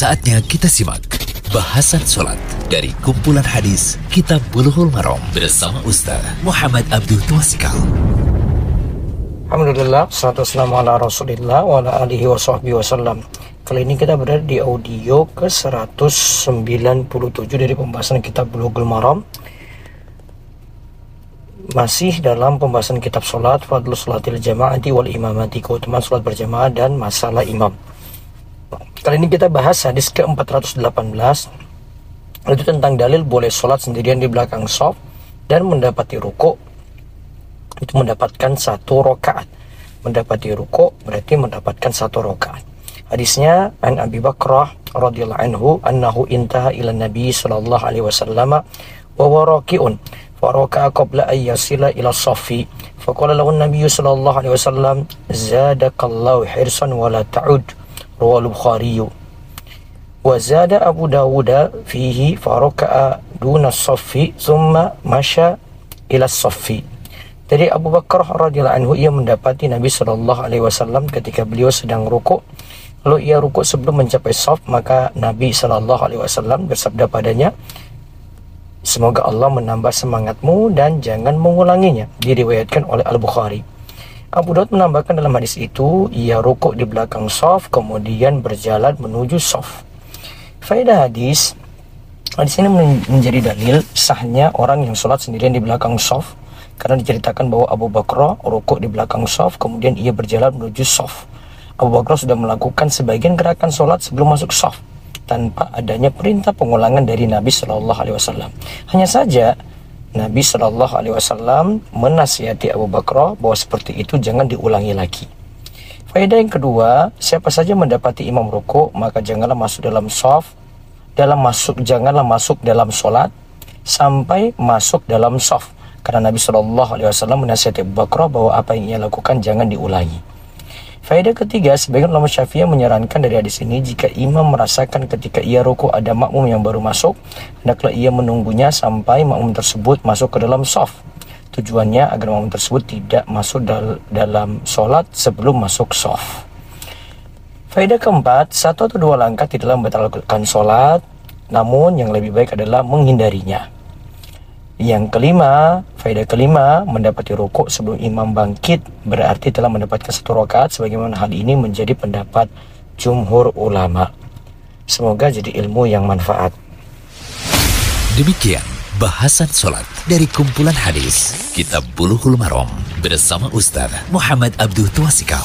Saatnya kita simak bahasan sholat dari kumpulan hadis Kitab Bulughul Maram bersama Ustaz Muhammad Abdul Tuasikal. Alhamdulillah, salatu wassalamu ala rasulillah wa ala alihi wa sahbihi wasallam Kali ini kita berada di audio ke 197 dari pembahasan kitab Bulughul Maram. Masih dalam pembahasan kitab sholat, fadlu sholatil jama'ati wal imamati Keutamaan sholat berjamaah dan masalah imam Kali ini kita bahas hadis ke-418 Itu tentang dalil boleh sholat sendirian di belakang sof Dan mendapati ruko Itu mendapatkan satu rokaat Mendapati ruko berarti mendapatkan satu rokaat Hadisnya An Abi Bakrah radhiyallahu anhu Annahu intaha ila Nabi sallallahu alaihi wasallam Wa waraki'un Faraka'a qabla an yasila ila safi Faqala lahu Nabi sallallahu alaihi wasallam Zadakallahu hirsan wa la ta'ud رواه البخاري وزاد أبو داود فيه فركع دون الصف ثم مشى إلى الصف Dari Abu Bakar radhiyallahu anhu ia mendapati Nabi Shallallahu alaihi wasallam ketika beliau sedang rukuk lalu ia rukuk sebelum mencapai saf maka Nabi Shallallahu alaihi wasallam bersabda padanya Semoga Allah menambah semangatmu dan jangan mengulanginya diriwayatkan oleh Al-Bukhari Abu Daud menambahkan dalam hadis itu, ia rukuk di belakang sof, kemudian berjalan menuju sof. Faedah hadis, hadis ini menjadi dalil sahnya orang yang sholat sendirian di belakang sof, karena diceritakan bahwa Abu Bakar rukuk di belakang sof, kemudian ia berjalan menuju sof. Abu Bakar sudah melakukan sebagian gerakan sholat sebelum masuk sof, tanpa adanya perintah pengulangan dari Nabi Shallallahu Alaihi Wasallam. Hanya saja Nabi Shallallahu Alaihi Wasallam menasihati Abu Bakar bahwa seperti itu jangan diulangi lagi. Faedah yang kedua, siapa saja mendapati imam ruku maka janganlah masuk dalam soft, dalam masuk janganlah masuk dalam solat sampai masuk dalam soft. Karena Nabi Shallallahu Alaihi Wasallam menasihati Abu Bakar bahwa apa yang ia lakukan jangan diulangi. Faedah ketiga, sebagian ulama syafi'iyah menyarankan dari hadis ini jika imam merasakan ketika ia ruku ada makmum yang baru masuk, hendaklah ia menunggunya sampai makmum tersebut masuk ke dalam soft. Tujuannya agar makmum tersebut tidak masuk dal dalam sholat sebelum masuk soft. Faedah keempat, satu atau dua langkah tidaklah membatalkan sholat, namun yang lebih baik adalah menghindarinya. Yang kelima, faedah kelima, mendapati rukuk sebelum imam bangkit berarti telah mendapatkan satu rakaat sebagaimana hal ini menjadi pendapat jumhur ulama. Semoga jadi ilmu yang manfaat. Demikian bahasan sholat dari kumpulan hadis Kitab Buluhul Marom bersama Ustaz Muhammad Abdul Tuasikal.